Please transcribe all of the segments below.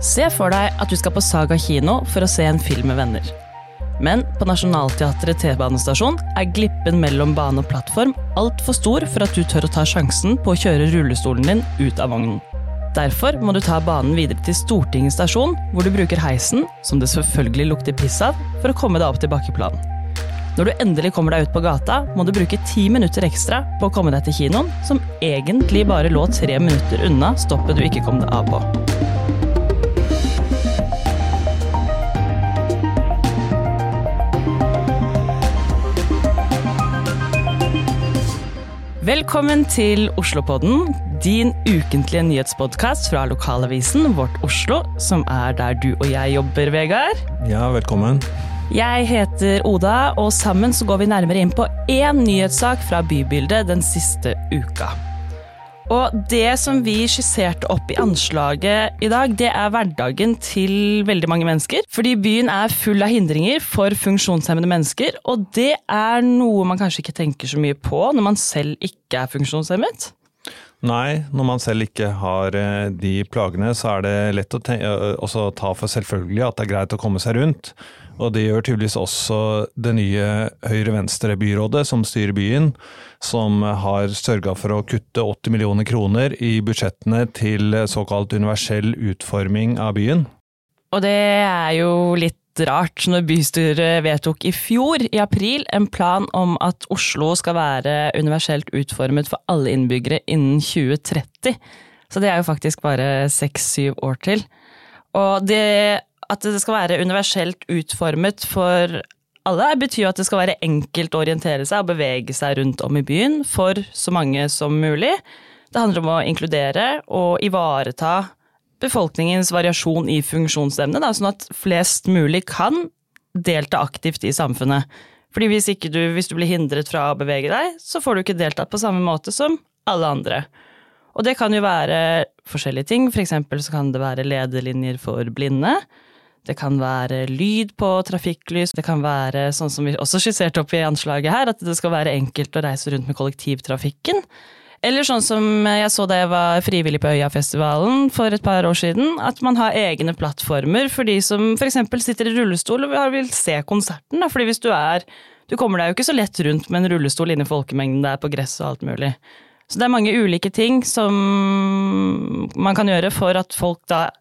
Se for deg at du skal på Saga kino for å se en film med venner. Men på Nationaltheatret T-banestasjon er glippen mellom bane og plattform altfor stor for at du tør å ta sjansen på å kjøre rullestolen din ut av vognen. Derfor må du ta banen videre til Stortinget stasjon, hvor du bruker heisen, som det selvfølgelig lukter piss av, for å komme deg opp til bakkeplanen. Når du endelig kommer deg ut på gata, må du bruke ti minutter ekstra på å komme deg til kinoen, som egentlig bare lå tre minutter unna stoppet du ikke kom deg av på. Velkommen til Oslopodden, din ukentlige nyhetspodkast fra lokalavisen Vårt Oslo, som er der du og jeg jobber, Vegard. Ja, velkommen. Jeg heter Oda, og sammen så går vi nærmere inn på én nyhetssak fra bybildet den siste uka. Og det som vi skisserte opp i anslaget i dag, det er hverdagen til veldig mange mennesker. Fordi byen er full av hindringer for funksjonshemmede mennesker, og det er noe man kanskje ikke tenker så mye på når man selv ikke er funksjonshemmet. Nei, når man selv ikke har eh, de plagene, så er det lett å ta for selvfølgelig at det er greit å komme seg rundt. Og det gjør tydeligvis også det nye høyre-venstre-byrådet som styrer byen, som har sørga for å kutte 80 millioner kroner i budsjettene til såkalt universell utforming av byen. Og det er jo litt rart når bystyret vedtok i fjor, i april, en plan om at Oslo skal være universelt utformet for alle innbyggere innen 2030. Så det er jo faktisk bare seks-syv år til. Og det at det skal være universelt utformet for alle, betyr jo at det skal være enkelt å orientere seg og bevege seg rundt om i byen for så mange som mulig. Det handler om å inkludere og ivareta befolkningens variasjon i funksjonsevne, sånn at flest mulig kan delta aktivt i samfunnet. Fordi hvis, du, hvis du blir hindret fra å bevege deg, så får du ikke deltatt på samme måte som alle andre. Og det kan jo være forskjellige ting, for eksempel så kan det være lederlinjer for blinde. Det kan være lyd på trafikklys, det kan være sånn som vi også skisserte opp i anslaget her, at det skal være enkelt å reise rundt med kollektivtrafikken. Eller sånn som jeg så da jeg var frivillig på Øyafestivalen for et par år siden, at man har egne plattformer for de som f.eks. sitter i rullestol og vil se konserten. Fordi hvis du er Du kommer deg jo ikke så lett rundt med en rullestol inni folkemengden der på gress og alt mulig. Så det er mange ulike ting som man kan gjøre for at folk da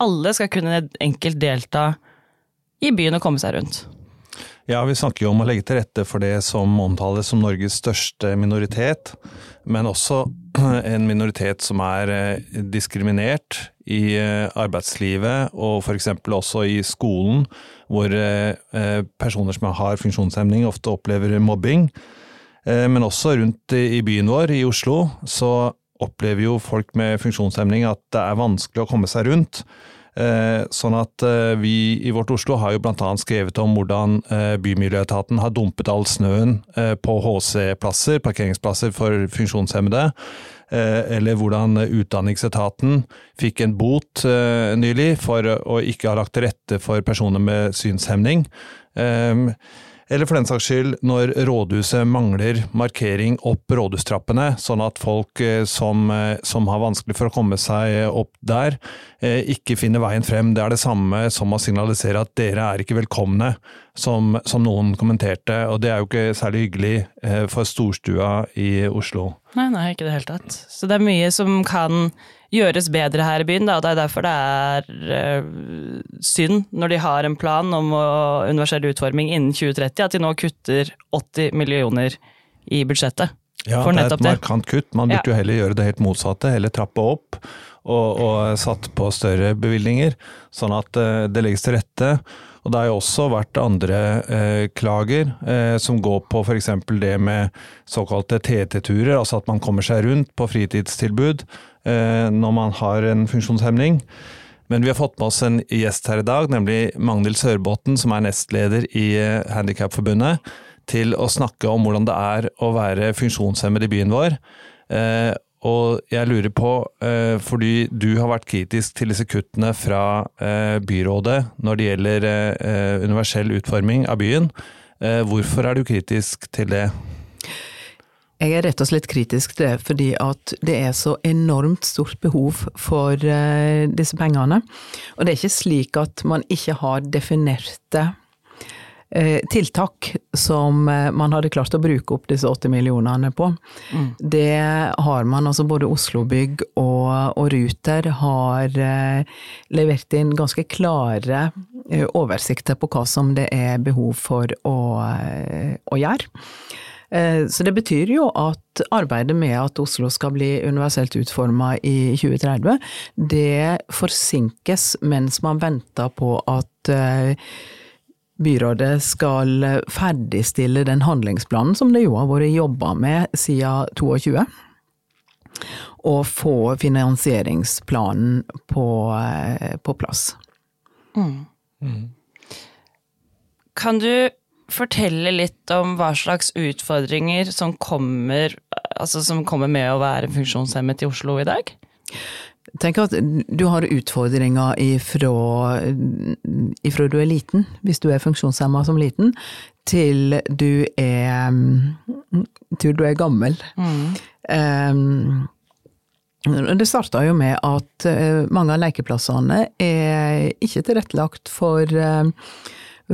alle skal kunne enkelt delta i byen og komme seg rundt. Ja, vi snakker jo om å legge til rette for det som omtales som Norges største minoritet, men også en minoritet som er eh, diskriminert i eh, arbeidslivet og f.eks. også i skolen, hvor eh, personer som har funksjonshemning ofte opplever mobbing. Men også rundt i byen vår, i Oslo, så opplever jo folk med funksjonshemning at det er vanskelig å komme seg rundt. Eh, sånn at eh, vi i Vårt Oslo har jo bl.a. skrevet om hvordan eh, Bymiljøetaten har dumpet all snøen på HC-plasser, parkeringsplasser for funksjonshemmede. Eller hvordan Utdanningsetaten fikk en bot nylig for å ikke ha lagt til rette for personer med synshemning. Eller for den saks skyld når rådhuset mangler markering opp rådhustrappene, sånn at folk eh, som, eh, som, har vanskelig for å komme seg opp der, eh, ikke finner veien frem. Det er det samme som å signalisere at dere er ikke velkomne, som, som noen kommenterte. Og det er jo ikke særlig hyggelig for storstua i Oslo. Nei, nei, ikke i det hele tatt. Så det er mye som kan gjøres bedre her i byen. Da, og Det er derfor det er uh, synd, når de har en plan om universell utforming innen 2030, at de nå kutter 80 millioner i budsjettet. Ja, det er et markant kutt. Man burde ja. jo heller gjøre det helt motsatte. Heller trappe opp og, og satt på større bevilgninger, sånn at uh, det legges til rette. Og det har jo også vært andre eh, klager eh, som går på f.eks. det med såkalte TT-turer, altså at man kommer seg rundt på fritidstilbud Eh, når man har en funksjonshemning. Men vi har fått med oss en gjest her i dag, nemlig Magnhild Sørbotn, som er nestleder i eh, Handikapforbundet, til å snakke om hvordan det er å være funksjonshemmet i byen vår. Eh, og jeg lurer på, fordi du har vært kritisk til disse kuttene fra byrådet når det gjelder universell utforming av byen. Hvorfor er du kritisk til det? Jeg er rett og slett kritisk til det, fordi at det er så enormt stort behov for disse pengene. Og det er ikke slik at man ikke har definerte tiltak som uh, man hadde klart å bruke opp disse 80 millionene på. Mm. Det har man, altså både Oslobygg og, og Ruter har levert inn ganske klare oversikter på hva som det er behov for å, å gjøre. Eh, så det betyr jo at arbeidet med at Oslo skal bli universelt utforma i 2030, det forsinkes mens man venter på at eh, byrådet skal ferdigstille den handlingsplanen som det jo har vært jobba med siden 22. Og få finansieringsplanen på, eh, på plass. Mm. Mm. Kan du fortelle litt om hva slags utfordringer som kommer, altså som kommer med å være funksjonshemmet i Oslo i dag? Tenker at du har utfordringer ifra, ifra du er liten, hvis du er funksjonshemma som liten, til du er, til du er gammel. Mm. Um, det starta jo med at eh, mange av lekeplassene er ikke tilrettelagt for uh,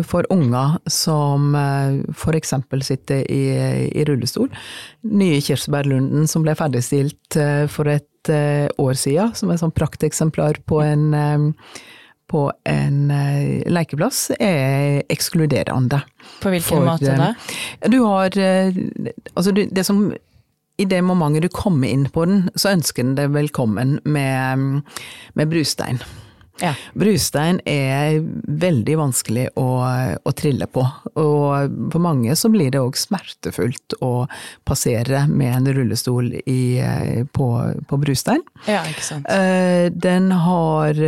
for unger som eh, f.eks. sitter i, i, rullestol. Nye Kirsebærlunden som ble ferdigstilt eh, for et eh, år siden, som et sånn prakteksemplar på en på en lekeplass er ekskluderende. På hvilken for, måte da? Du har Altså, det som i det momentet du kommer inn på den, så ønsker den deg velkommen med, med brustein. Ja. Brustein er veldig vanskelig å, å, trille på, og for mange så blir det òg smertefullt å passere med en rullestol i, på, på, brustein. Ja, ikke sant. Eh, den har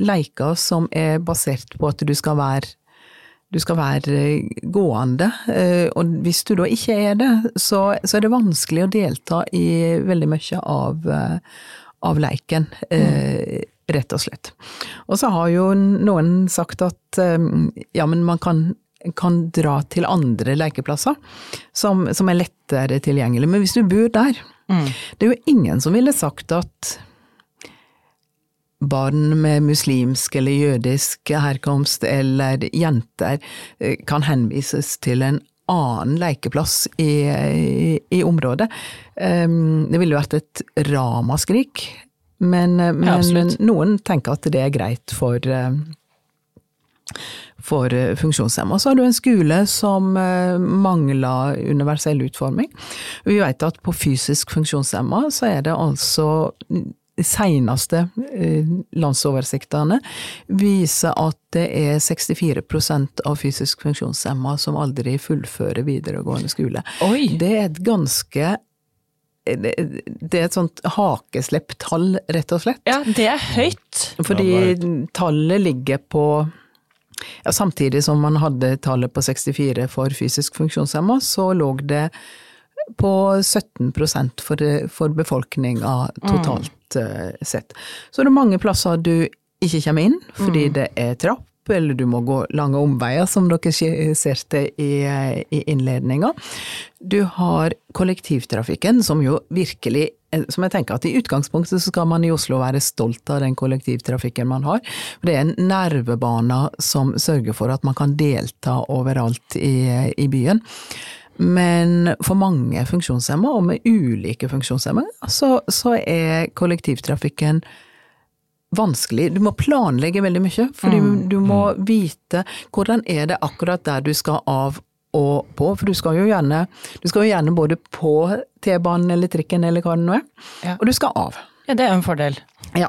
leiker som er basert på at du skal være du skal være gående, eh, og hvis du da ikke er det, så, så er det vanskelig å delta i veldig mye av, av leiken. Mm rett og slett. Og så har jo noen sagt at ehm, ja, men man kan, kan dra til andre lekeplasser som, som, er lettere tilgjengelig. Men hvis du bor der, mm. det er jo ingen som ville sagt at barn med muslimsk eller jødisk herkomst eller jenter eh, kan henvises til en annen lekeplass i, i, i området. Um, det ville vært et ramaskrik men, eh, men ja, noen tenker at det er greit for, eh, for eh, funksjonshemma. Så har du en skole som mangler universell utforming. Vi vet at på fysisk funksjonshemma så er det altså de seneste landsoversiktene viser at det er 64% av fysisk funksjonshemma som aldri fullfører videregående skole. Oi. Det er et ganske det er et sånt hakeslepptall, rett og slett. Ja, det er høyt. Fordi tallet ligger på ja, Samtidig som man hadde tallet på 64 for fysisk funksjonshemma, så lå det på 17% for, for befolkninga totalt mm. sett. Så det er mange plasser du ikke kommer inn fordi mm. det er trapp eller du må gå lange omveier, som dere skisserte i, i innledninga. Du har kollektivtrafikken, som jo virkelig som jeg tenker at I utgangspunktet så skal man i Oslo være stolt av den kollektivtrafikken man har. Det er en nervebane som sørger for at man kan delta overalt i, i byen. Men for mange funksjonshemmede, og med ulike funksjonshemmede, så, så er kollektivtrafikken vanskelig. Du må planlegge veldig mye, fordi mm. du må mm. vite hvordan er det akkurat der du skal av og på, for du skal jo gjerne, du skal jo gjerne både på T-banen eller trikken eller hva det nå er, ja. og du skal av. Ja, det er en fordel. Ja.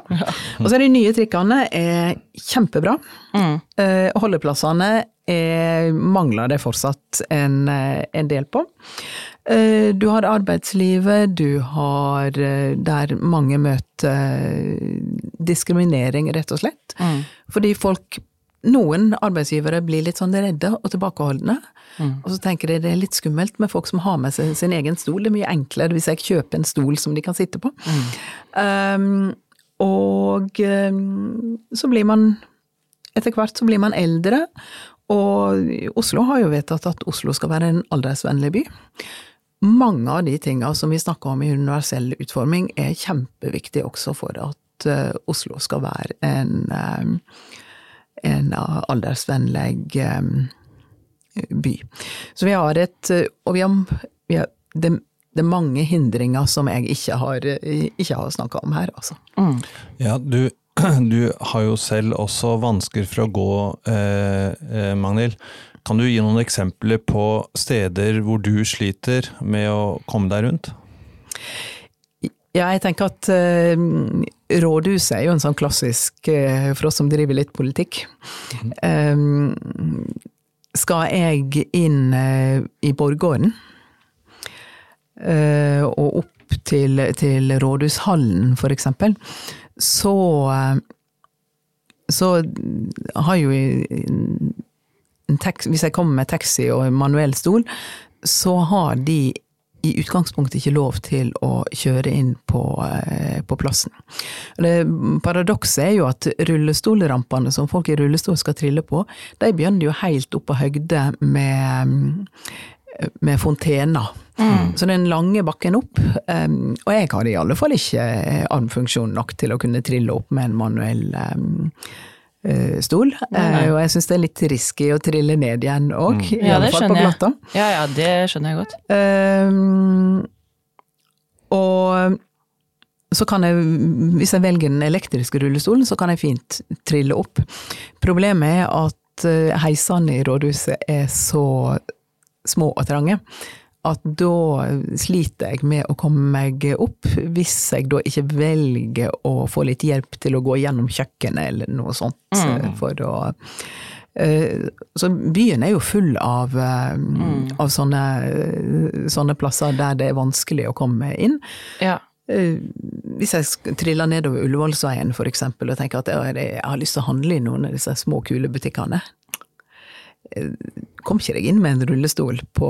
Og så er de nye trikkene er kjempebra. Mm. Eh, holdeplassene er, mangler det fortsatt en, eh, en del på. Eh, du har arbeidslivet, du har eh, der mange møter diskriminering, rett og slett. Mm. Fordi folk noen arbeidsgivere blir litt sånn redde og tilbakeholdne. Mm. Og så tenker de det er litt skummelt med folk som har med seg sin egen stol. Det er mye enklere hvis jeg kjøper en stol som de kan sitte på. Mm. Um, og um, så blir man Etter hvert så blir man eldre, og Oslo har jo vedtatt at Oslo skal være en aldersvennlig by. Mange av de tinga som vi snakker om i universell utforming, er kjempeviktig også for at uh, Oslo skal være en, um, en aldersvennlig um, by. Så vi har et Og vi har, vi har det, det, er mange hindringer som jeg ikke har, ikke har snakka om her, altså. Mm. Ja, du, du, har jo selv også vansker for å gå, eh, Magnhild. Kan du gi noen eksempler på steder hvor du sliter med å komme deg rundt? Ja, jeg tenker at uh, rådhuset er jo en sånn klassisk uh, for oss som driver litt politikk. Mm. Um, skal jeg inn uh, i Borggården og opp til, til Rådhushallen eksempel, så så har jo hvis jeg kommer med taxi og manuell stol, så har de i utgangspunktet ikke lov til å kjøre inn på, eh, på plassen. Paradokset er jo at rullestolrampene som folk i rullestol skal trille på, de begynner jo helt opp på høgde med, med fontener. Mm. Så den lange bakken opp, um, og jeg har i alle fall ikke armfunksjon nok til å kunne trille opp med en manuell um, stol. Nei, Og jeg syns det er litt risky å trille ned igjen òg, mm. i ja, alle fall på glatta. Ja, ja, det skjønner jeg godt. Um, og så kan jeg, hvis jeg velger den elektriske rullestolen, så kan jeg fint trille opp. Problemet er at eh, heisene i rådhuset er så små og trange at da sliter jeg med å komme meg opp, hvis jeg da ikke velger å få litt hjelp til å gå gjennom kjøkkenet eller noe sånt. Mm. for å eh, så byen er jo full av, eh, mm. av sånne, sånne, plasser der det er vanskelig å komme inn. Ja. Eh, hvis jeg triller nedover Ullevålsveien eksempel og tenker at jeg har lyst til å handle i noen av disse små, kule butikkene, kom ikke deg inn med en rullestol på,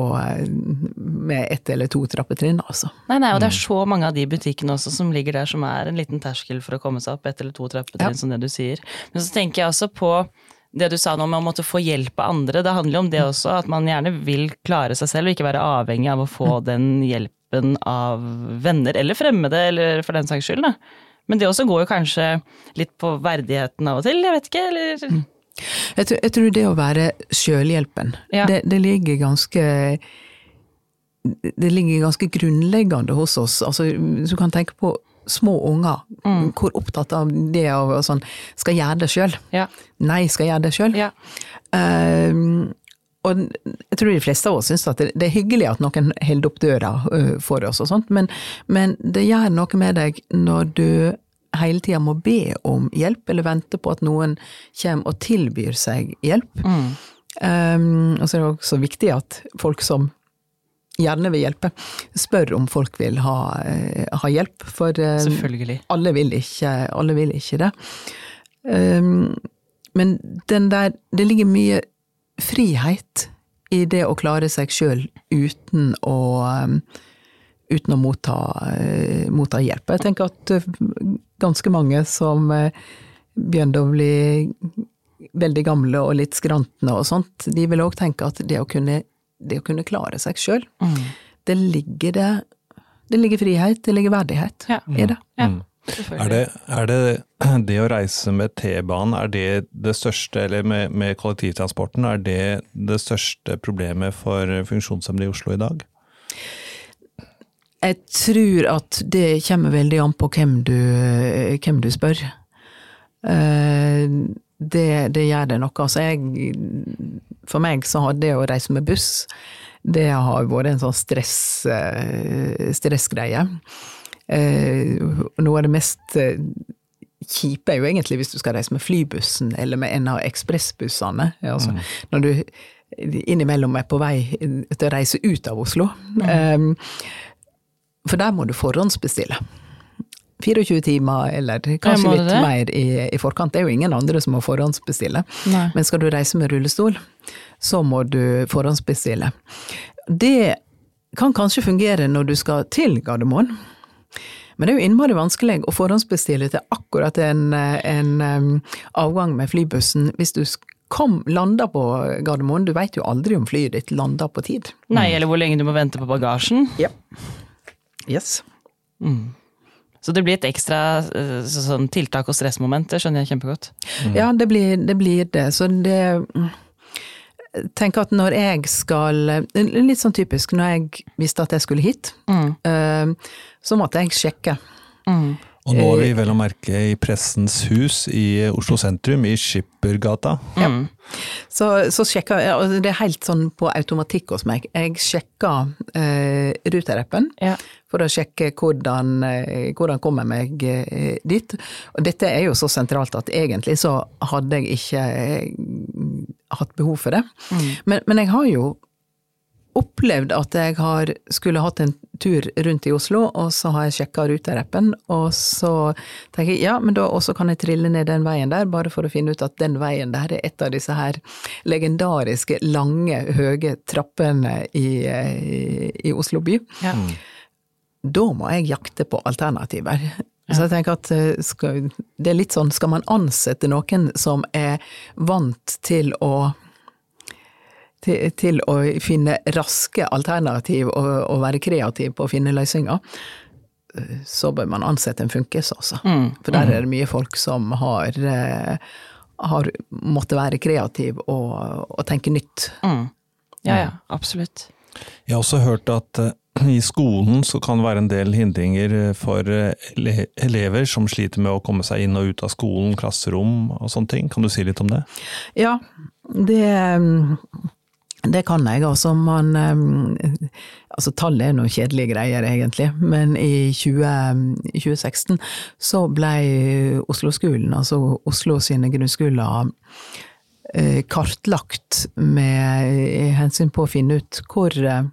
med ett eller to trappetrinn, altså. Nei, nei, og det er mm. så mange av de butikkene også som ligger der som er en liten terskel for å komme seg opp ett eller to trappetrinn, ja. som det du sier. Men så tenker jeg også på det du sa nå om å måtte få hjelp av andre. Det handler jo om det også, at man gjerne vil klare seg selv og ikke være avhengig av å få mm. den hjelpen av venner eller fremmede, eller for den saks skyld, da. Men det også går jo kanskje litt på verdigheten av og til, jeg vet ikke, eller mm. Jeg tror, jeg tror det å være sjølhjelpen, ja. det, det, ligger ganske det ligger ganske grunnleggende hos oss. Altså, du kan tenke på små unger. Mm. Hvor opptatt av det å sånn Skal gjøre det sjøl. Ja. Nei, skal gjøre det sjøl. Ja. Uh, og jeg tror de fleste av oss syns at det, er hyggelig at noen holder opp døra uh, for oss og sånt, men, men det gjør noe med deg når du hele tida må be om hjelp, eller vente på at noen kommer og tilbyr seg hjelp. Mm. Um, og så er det også viktig at folk som gjerne vil hjelpe, spør om folk vil ha, uh, ha hjelp. For uh, alle, vil ikke, alle vil ikke det. Um, men den der Det ligger mye frihet i det å klare seg sjøl uten å um, uten å motta, uh, motta, hjelp. Jeg tenker at ganske mange som eh, begynner å bli veldig gamle og litt skrantne og sånt, de vil òg tenke at det å kunne, det å kunne klare seg sjøl, mm. det ligger det Det ligger frihet, det ligger verdighet ja. i det. Ja. Mm. Er det, er det, det å reise med T-banen, er det det største, eller med, med, kollektivtransporten, er det det største problemet for funksjonshemmede i Oslo i dag? Jeg tror at det kommer veldig an på hvem du, hvem du spør. Eh, det, det, gjør det noe. Altså jeg, for meg så har det å reise med buss, det har vært en sånn stress, eh, stressgreie. Eh, noe av det mest kjipe er jo egentlig hvis du skal reise med flybussen eller med en av ekspressbussene. Altså, mm. Når du innimellom er på vei til å reise ut av Oslo. Mm. For der må du forhåndsbestille. 24 timer, eller kanskje litt det? mer i, i, forkant. Det er jo ingen andre som må forhåndsbestille. Nei. Men skal du reise med rullestol, så må du forhåndsbestille. Det kan kanskje fungere når du skal til Gardermoen. Men det er jo innmari vanskelig å forhåndsbestille til akkurat en, en um, avgang med flybussen hvis du kom, landa på Gardermoen, du veit jo aldri om flyet ditt lander på tid. Nei, eller hvor lenge du må vente på bagasjen. Ja. Yes. Så det blir et ekstra eh, så- sånn tiltak og stressmoment, det skjønner jeg kjempegodt. Ja, det blir, det blir det. Så det jeg tenker at når jeg skal Litt sånn typisk, når jeg visste at jeg skulle hit, eh, så måtte jeg sjekke. Og nå er vi vel å merke i Pressens hus i Oslo sentrum, i Skippergata. Ja. Så, så sjekker, og det er helt sånn på automatikk hos meg. Jeg sjekker eh, Ruter-appen Ja. for å sjekke hvordan, eh, hvordan kommer jeg meg eh, dit. Og dette er jo så sentralt at egentlig så hadde jeg ikke eh, hatt behov for det. Men, men jeg har jo opplevd at jeg har skulle hatt en tur rundt i Oslo, og så har jeg sjekka Ruter-appen, og så tenker jeg ja, men da også kan jeg trille ned den veien der, bare for å finne ut at den veien der er et av disse her legendariske, lange, høye trappene i, i, i Oslo by. Ja. Da må jeg jakte på alternativer. Så jeg tenker at eh, skal, det er litt sånn, skal man ansette noen som er vant til å til, til å finne raske alternativ og, og være kreativ på å finne løsninger, eh, så bør man ansette en funkis, altså. For der er det mye folk som har, eh, har måttet være kreativ og, og tenke nytt. Mm. Ja, ja, absolutt. Jeg har også hørt at eh, i skolen så kan det være en del hindringer for elever som sliter med å komme seg inn og ut av skolen, klasserom og sånne ting. Kan du si litt om det? Ja, det, det kan jeg. Altså, man Altså, tallet er noen kjedelige greier, egentlig, men i 20, 2016 så ble Oslo-skolen, altså Oslo sine grunnskoler, eh, kartlagt med hensyn på å finne ut hvor eh,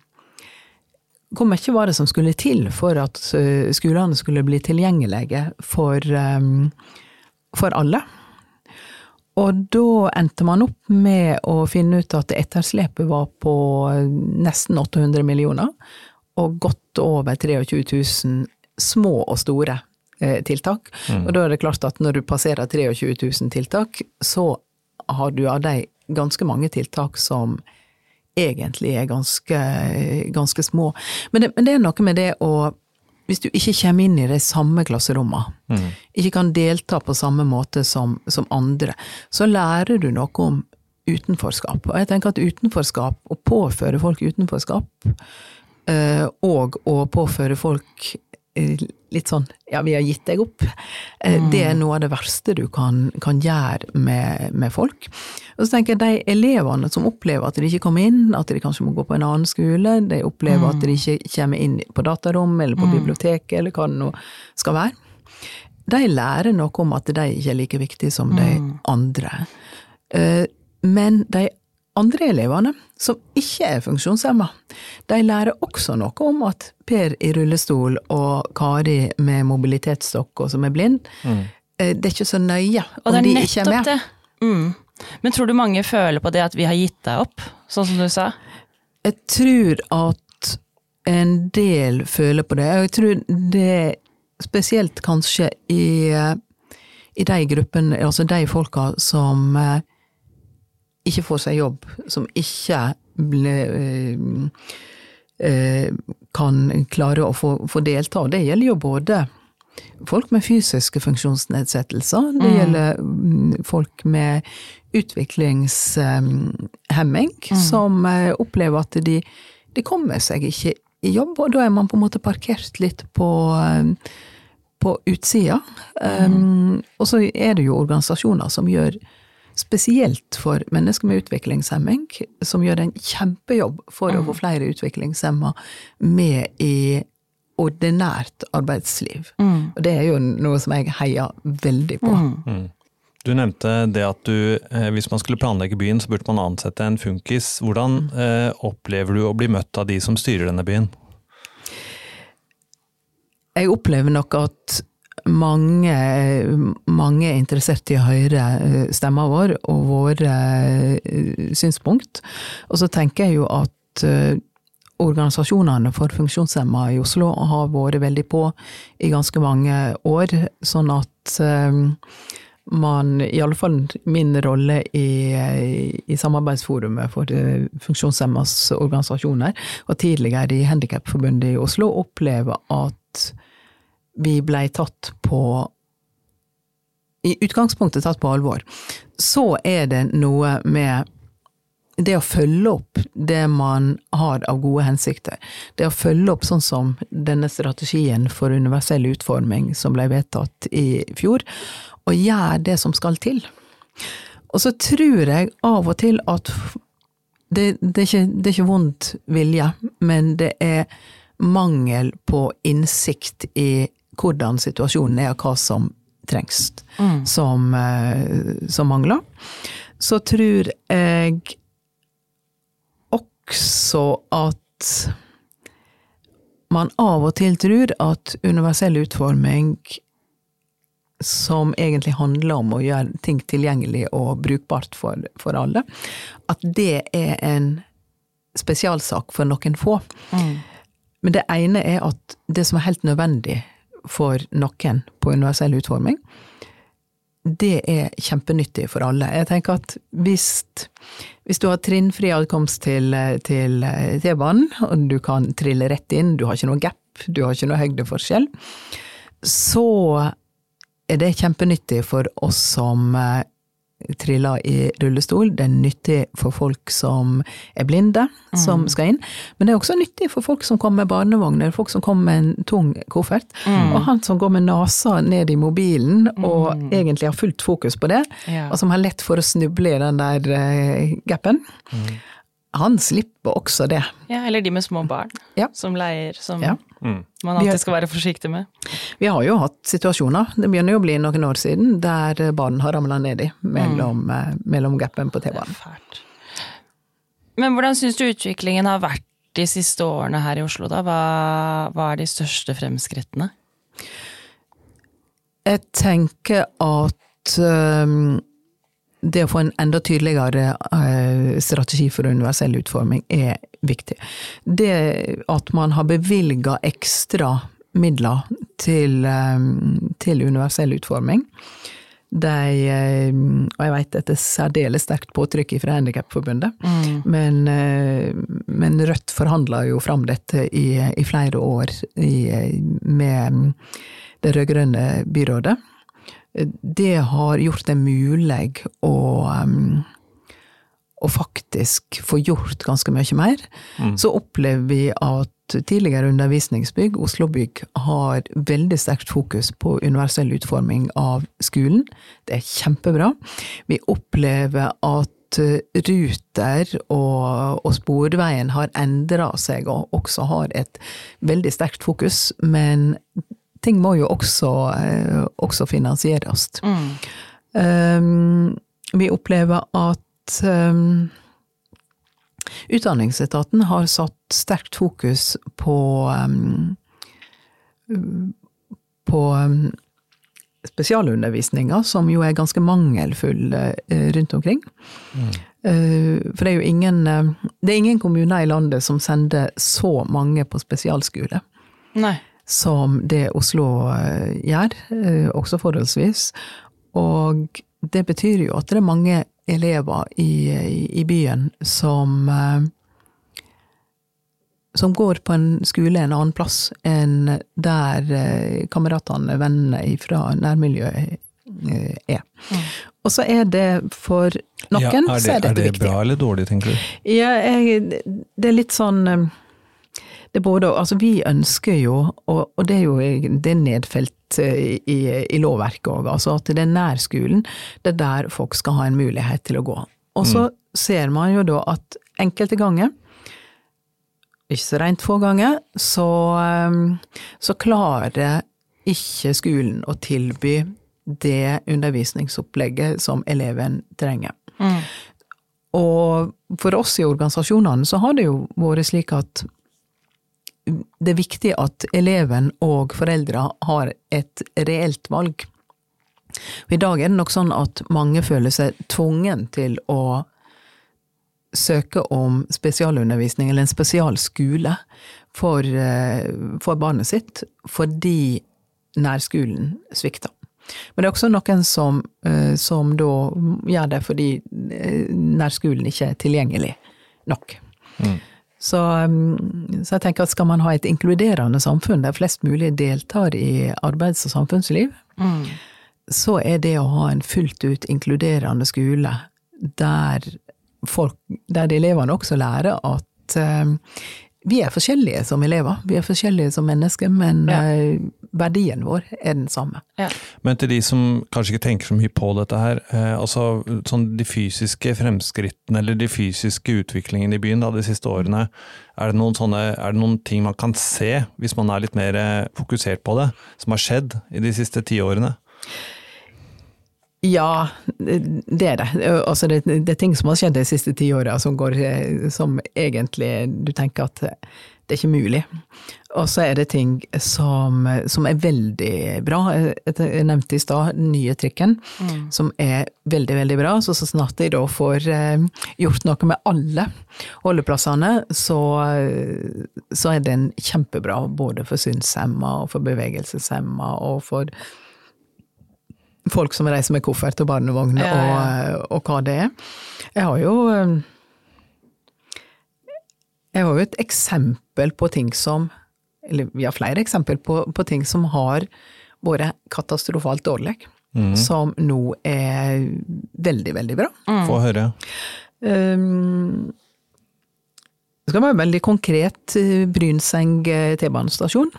hvor mye var det som skulle til for at eh, skolene skulle bli tilgjengelige for, for alle? Og da endte man opp med å finne ut at etterslepet var på nesten 800 millioner, og godt over 23 000 små og store eh, tiltak. Og da er det klart at når du passerer 23 000 tiltak, så har du av de ganske mange tiltak som egentlig er ganske, ganske små. Men det, men det er noe med det å hvis du ikke kommer inn i de samme klasserommene, ikke kan delta på samme måte som, som andre, så lærer du noe om utenforskap. Og jeg tenker at utenforskap, å påføre folk utenforskap, eh, og å påføre folk litt sånn ja, vi har gitt deg opp, Mm. det er noe av det verste du kan, kan gjøre med, med folk. Og så tenker jeg de elevene som opplever at de ikke kommer inn, at de kanskje må gå på en annen skole, de opplever at de ikke kommer inn på datarom eller på biblioteket eller hva det nå skal være, de lærer noe om at de ikke er like viktige som de andre. Eh, Men de andre elevene, som ikke er funksjonshemma, de lærer også noe om at Per i rullestol og Kari med mobilitetsstokk og som er blind, mm. det er ikke så nøye Og om ikke er de ikke er nettopp med. det. Mm. Men tror du mange føler på det at vi har gitt deg opp, sånn som du sa? Jeg tror at en del føler på det. Jeg tror det spesielt kanskje i, i de gruppene, altså de folka som eh, ikke får seg jobb, som ikke ble, eh, eh, kan klare å få, få delta. Det gjelder jo både folk med fysiske funksjonsnedsettelser, det gjelder mm, folk med utviklingshemming, som eh, opplever at de, de kommer seg ikke i jobb, og da er man på en måte parkert litt på, på utsida. Um, og så er det jo organisasjoner som gjør spesielt for mennesker med utviklingshemming, som gjør en kjempejobb for å få flere utviklingshemma med i ordinært arbeidsliv. Og det er jo noe som jeg heier veldig på. Du nevnte det at du, eh, hvis man skulle planlegge byen, så burde man ansette en funkis. Hvordan eh, opplever du å bli møtt av de som styrer denne byen? Jeg opplever nok at mange, mange er interessert i å høre eh, stemma vår og våre eh, synspunkt. Og så tenker jeg jo at eh, organisasjonene for funksjonshemma i Oslo har vært veldig på i ganske mange år, sånn at man, i alle fall min rolle i, i Samarbeidsforumet for funksjonshemmas organisasjoner, og tidligere i Handikapforbundet i Oslo, opplever at vi blei tatt på i utgangspunktet tatt på alvor. Så er det noe med det å følge opp det man har av gode hensikter. Det å følge opp sånn som denne strategien for universell utforming som ble vedtatt i fjor, og gjøre det som skal til. Og så tror jeg av og til at det, det, er, ikke, det er ikke vondt vilje, men det er mangel på innsikt i hvordan situasjonen er, og hva som trengs, mm. som, eh, som, mangler. Så tror jeg også at man av og til tror at universell utforming som egentlig handler om å gjøre ting tilgjengelig og brukbart for, for alle, at det er en spesialsak for noen få. Mm. Men det ene er at det som er helt nødvendig for noen på universell utforming, det er kjempenyttig for alle. Jeg tenker at hvis, hvis du har trinnfri adkomst til, T-banen, og du kan trille rett inn, du har ikke noe gap, du har ikke noe høydeforskjell, så er det kjempenyttig for oss som triller i rullestol. Det er nyttig for folk som er blinde, som mm. skal inn. Men det er også nyttig for folk som kommer med barnevogner, folk som kommer med en tung koffert. Mm. Og han som går med nesa ned i mobilen og mm. egentlig har fullt fokus på det, ja. og som har lett for å snuble i den der uh, gapen. Han slipper også det. Ja, eller de med små barn ja. som leier, som ja. mm. man alltid skal være forsiktig med. Vi har jo hatt situasjoner, det begynner jo å bli noen år siden, der barn har ramla nedi mellom, mm. Eh, mellom gapen på T-banen. Men hvordan syns du utviklingen har vært de siste årene her i Oslo, da? Hva, hva er de største fremskrittene? Jeg tenker at um, det å få en enda tydeligere eh, strategi for universell utforming er viktig. Det at man har bevilga ekstra midler til, eh, til universell utforming, de, eh, og jeg vet dette er særdeles sterkt påtrykk fra Handikapforbundet, mm. men, men, Rødt forhandla jo fram dette i, i flere år i, med det rød-grønne byrådet det har gjort det mulig å, um, å faktisk få gjort ganske mye mer. Mm. Så opplever vi at tidligere undervisningsbygg, Oslobygg, har veldig sterkt fokus på universell utforming av skolen. Det er kjempebra. Vi opplever at Ruter og, og Sporveien har endra seg og også har et veldig sterkt fokus, men ting må jo også, eh, også finansieres. Mm. Um, vi opplever at um, Utdanningsetaten har satt sterkt fokus på um, på spesialundervisninga, som jo er ganske mangelfull rundt omkring. Mm. For det er jo ingen Det er ingen kommuner i landet som sender så mange på spesialskole. Nei som det Oslo eh, gjør, eh, også forholdsvis. Og det betyr jo at det er mange elever i, i byen som eh, som går på en skole en annen plass enn der kameratene, vennene fra nærmiljøet er. Mm. Og så er det for noen ja, er det, så er dette viktig. Er det bra eller dårlig, tenker du? Ja, jeg, det er litt sånn det er både, altså Vi ønsker jo, og, det er jo det er nedfelt eh, i, i lovverket òg, altså at det er nærskolen, det er der folk skal ha en mulighet til å gå. Og så mm. ser man jo da at enkelte ganger, ikke så rent få ganger, så, eh, så klarer ikke skolen å tilby det undervisningsopplegget som eleven trenger. Mm. Og for oss i organisasjonene så har det jo vært slik at det er viktig at eleven og foreldra har et reelt valg. I dag er det nok sånn at mange føler seg tvungen til å søke om spesialundervisning, eller en spesialskole, for, eh, for barnet sitt, fordi nærskolen svikter. Men det er også noen som, eh, som da gjør det fordi eh, nærskolen ikke er tilgjengelig nok. Mm, så jeg tenker at skal man ha et inkluderende samfunn der flest mulig deltar i arbeids- og samfunnsliv, så er det å ha en fullt ut inkluderende skole der, folk, der elevene også lærer at eh, vi er forskjellige som elever, vi er forskjellige som mennesker, men Ja. eh, verdien vår er den samme. Ja. Men til de som kanskje ikke tenker så mye på dette her, eh, altså sånn de fysiske fremskrittene eller de fysiske utviklingene i byen da, de siste årene, er det, noen sånne, er det noen ting man kan se, hvis man er litt mer eh, fokusert på det, som har skjedd i de siste ti årene? Ja, det er det. Altså det, det er ting som har skjedd de siste ti åra som, eh, som egentlig du tenker at det er ikke mulig. Og så er det ting som, som er veldig bra. Jeg nevnte i stad den nye trikken, som er veldig, veldig bra. Så så snart de da får eh, gjort noe med alle holdeplassene, så, så er den kjempebra både for synshemma og for bevegelseshemma og for folk som reiser med koffert og barnevogn Ja, ja. Og, og hva det er. Jeg har jo eh, Jeg har jo et eksempel på ting som Eller vi har flere eksempel på, på ting som har vært katastrofalt dårlig, som nå er veldig, veldig bra. Få høre. Um, det skal være veldig konkret eh, Brynseng eh, T-banestasjon.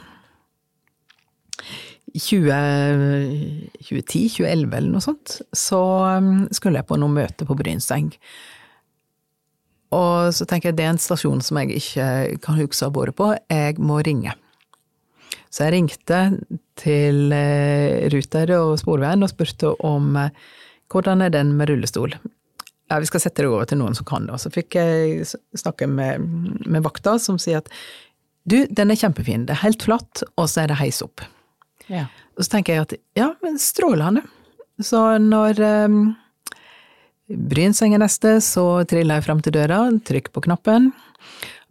I 20 2010-2011 eller noe sånt, så um, skulle jeg på noe møte på Brynseng. Og så tenker jeg det er en stasjon som jeg ikke kan huske å ha vært på, jeg må ringe. Så jeg ringte til eh, Ruter og Sporveien og spurte om eh, hvordan er den med rullestol. Ja, vi skal sette det over til noen som kan det. Og så fikk jeg snakke med, med vakta, som sier at du, den er kjempefin, det er helt flatt, og så er det heis opp. Ja. Og så tenker jeg at ja, men strålende. Så når um, Brynseng er neste, så triller jeg fram til døra, trykker på knappen,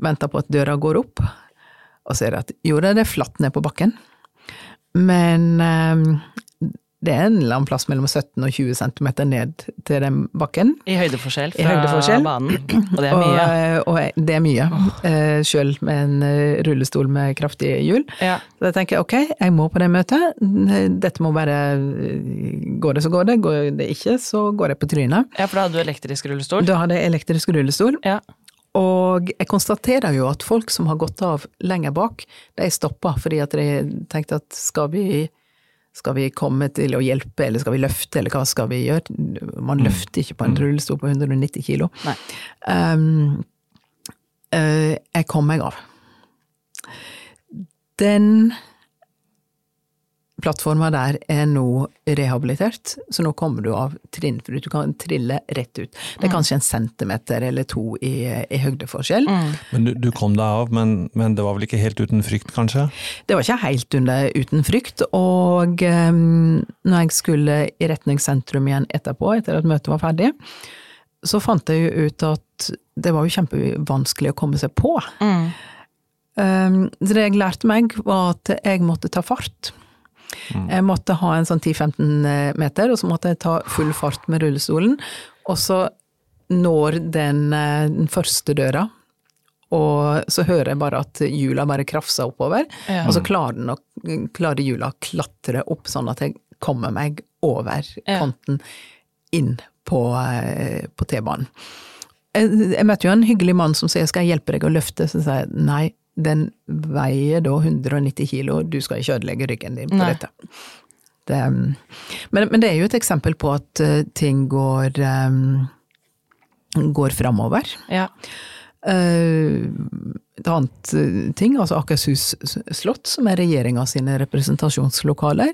venter på at døra går opp, og ser at jo, det er flatt ned på bakken, men um, det er en eller annen plass mellom 17 og 20 cm ned til den bakken. I høydeforskjell I fra høydeforskjell. banen. Og det er mye. Og, og det er mye, oh. sjøl med en eh, rullestol med kraftige hjul. Ja. Så jeg tenker ok, jeg må på det møtet. Dette må bare Går det, så går det. Går det ikke, så går jeg på trynet. ja, for da hadde du elektrisk rullestol. Da hadde jeg elektrisk rullestol. Ja. Og jeg konstaterer jo at folk som har gått av lenger bak, de stopper fordi at de tenkte at skal vi, skal vi komme til å hjelpe, eller skal vi løfte, eller hva skal vi gjøre? Man løfter ikke på en rullestol på 190 kilo. Um, uh, jeg kom meg av. Den plattforma der er nå rehabilitert, så nå kommer du av trinnfritt. Du kan trille rett ut. Det er kanskje en centimeter eller to i, i høydeforskjell. Men du, du kom deg av, men, men det var vel ikke helt uten frykt, kanskje? Det var ikke helt under, uten frykt, og um, når jeg skulle i retning sentrum igjen etterpå, etter at møtet var ferdig, så fant jeg jo ut at det var jo kjempevanskelig å komme seg på. Mm. Um, så det jeg lærte meg, var at jeg måtte ta fart. Jeg måtte ha en sånn 10-15 meter, og så måtte jeg ta full fart med rullestolen. Og så når den, eh, den første døra, og så hører jeg bare at hjula bare krafser oppover. Ja. Og så klarer, den å, klarer hjula å klatre opp, sånn at jeg kommer meg over kanten inn på, eh, på T-banen. Jeg, jeg møtte jo en hyggelig mann som sier 'skal jeg hjelpe deg å løfte', så sier jeg nei, den veier da 190 kilo, du skal ikke ødelegge ryggen din på Nei. dette. Det, um, men, men det er jo et eksempel på at eh, ting går, um, går framover. Ja. Uh, et annet eh, ting, altså Akershus slott, som er regjeringa sine representasjonslokaler,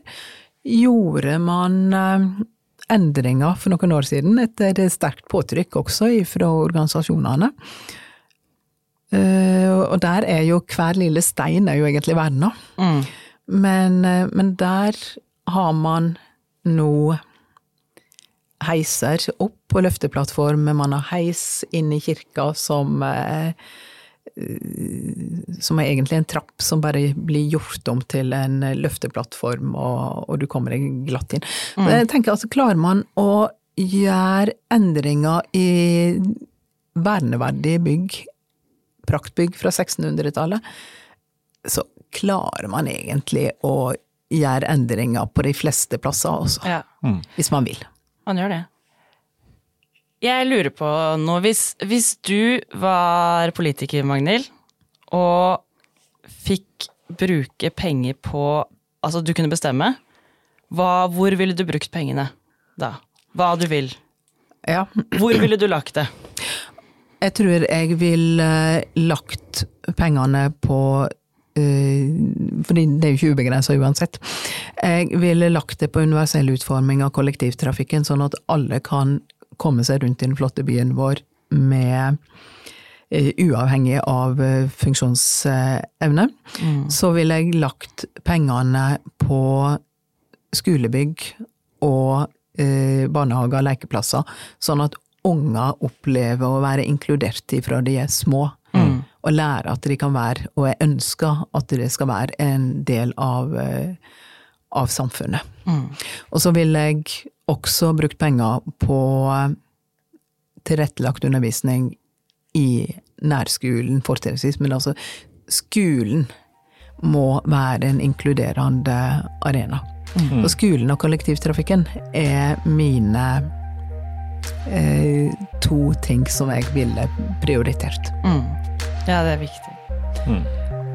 gjorde man uh, endringer for noen år siden, etter sterkt påtrykk også fra organisasjonene. Eh, og der er jo hver lille stein er jo egentlig verna. Mm. Men, uh, men der har man nå heiser opp på løfteplattform, man har heis inn i kirka som, uh, som er egentlig en trapp som bare blir gjort om til en løfteplattform, og, og du kommer glatt inn. Mm. Jeg tenker altså, Klarer man å gjøre endringer i verneverdige bygg, praktbygg fra 1600-tallet, så klarer man egentlig å gjøre endringer på de fleste plasser også. Ja. Mm. Hvis man vil. Man gjør det. Jeg lurer på noe. Hvis, hvis du var politiker, Magnhild, og fikk bruke penger på Altså, du kunne bestemme. Hva, hvor ville du brukt pengene da? Hva du vil? Ja. Hvor ville du lagt det? Jeg tror jeg ville lagt pengene på Eh, fordi det er jo ikke ubegrensa uansett. Jeg ville lagt det på universell utforming av kollektivtrafikken, sånn at alle kan komme seg rundt i den flotte byen vår med eh, uavhengig av eh, funksjonsevne. Mm. Så ville jeg lagt pengene på skolebygg og barnehager og lekeplasser, sånn at unger opplever å være inkludert ifra de er små. Mm og lære at de kan være, og jeg ønsker at de skal være, en del av, eh, av samfunnet. Mm. Og så vil jeg også brukt penger på eh, tilrettelagt undervisning i nærskolen, fortrinnsvis, men altså skolen må være en inkluderende arena. Mm. Og skolen og kollektivtrafikken er mine eh, to ting som jeg ville prioritert. Mm. Ja, det er viktig. Mm.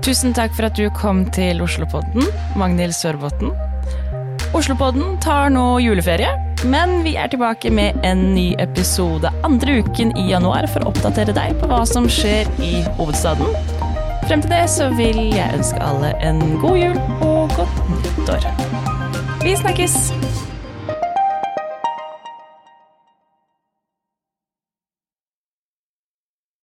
Tusen takk for at du kom til Oslopodden, Magnhild Sørbotn. Oslopodden tar nå juleferie, men vi er tilbake med en ny episode andre uken i januar for å oppdatere deg på hva som skjer i hovedstaden. Frem til det så vil jeg ønske alle en god jul og godt nyttår. Vi snakkes!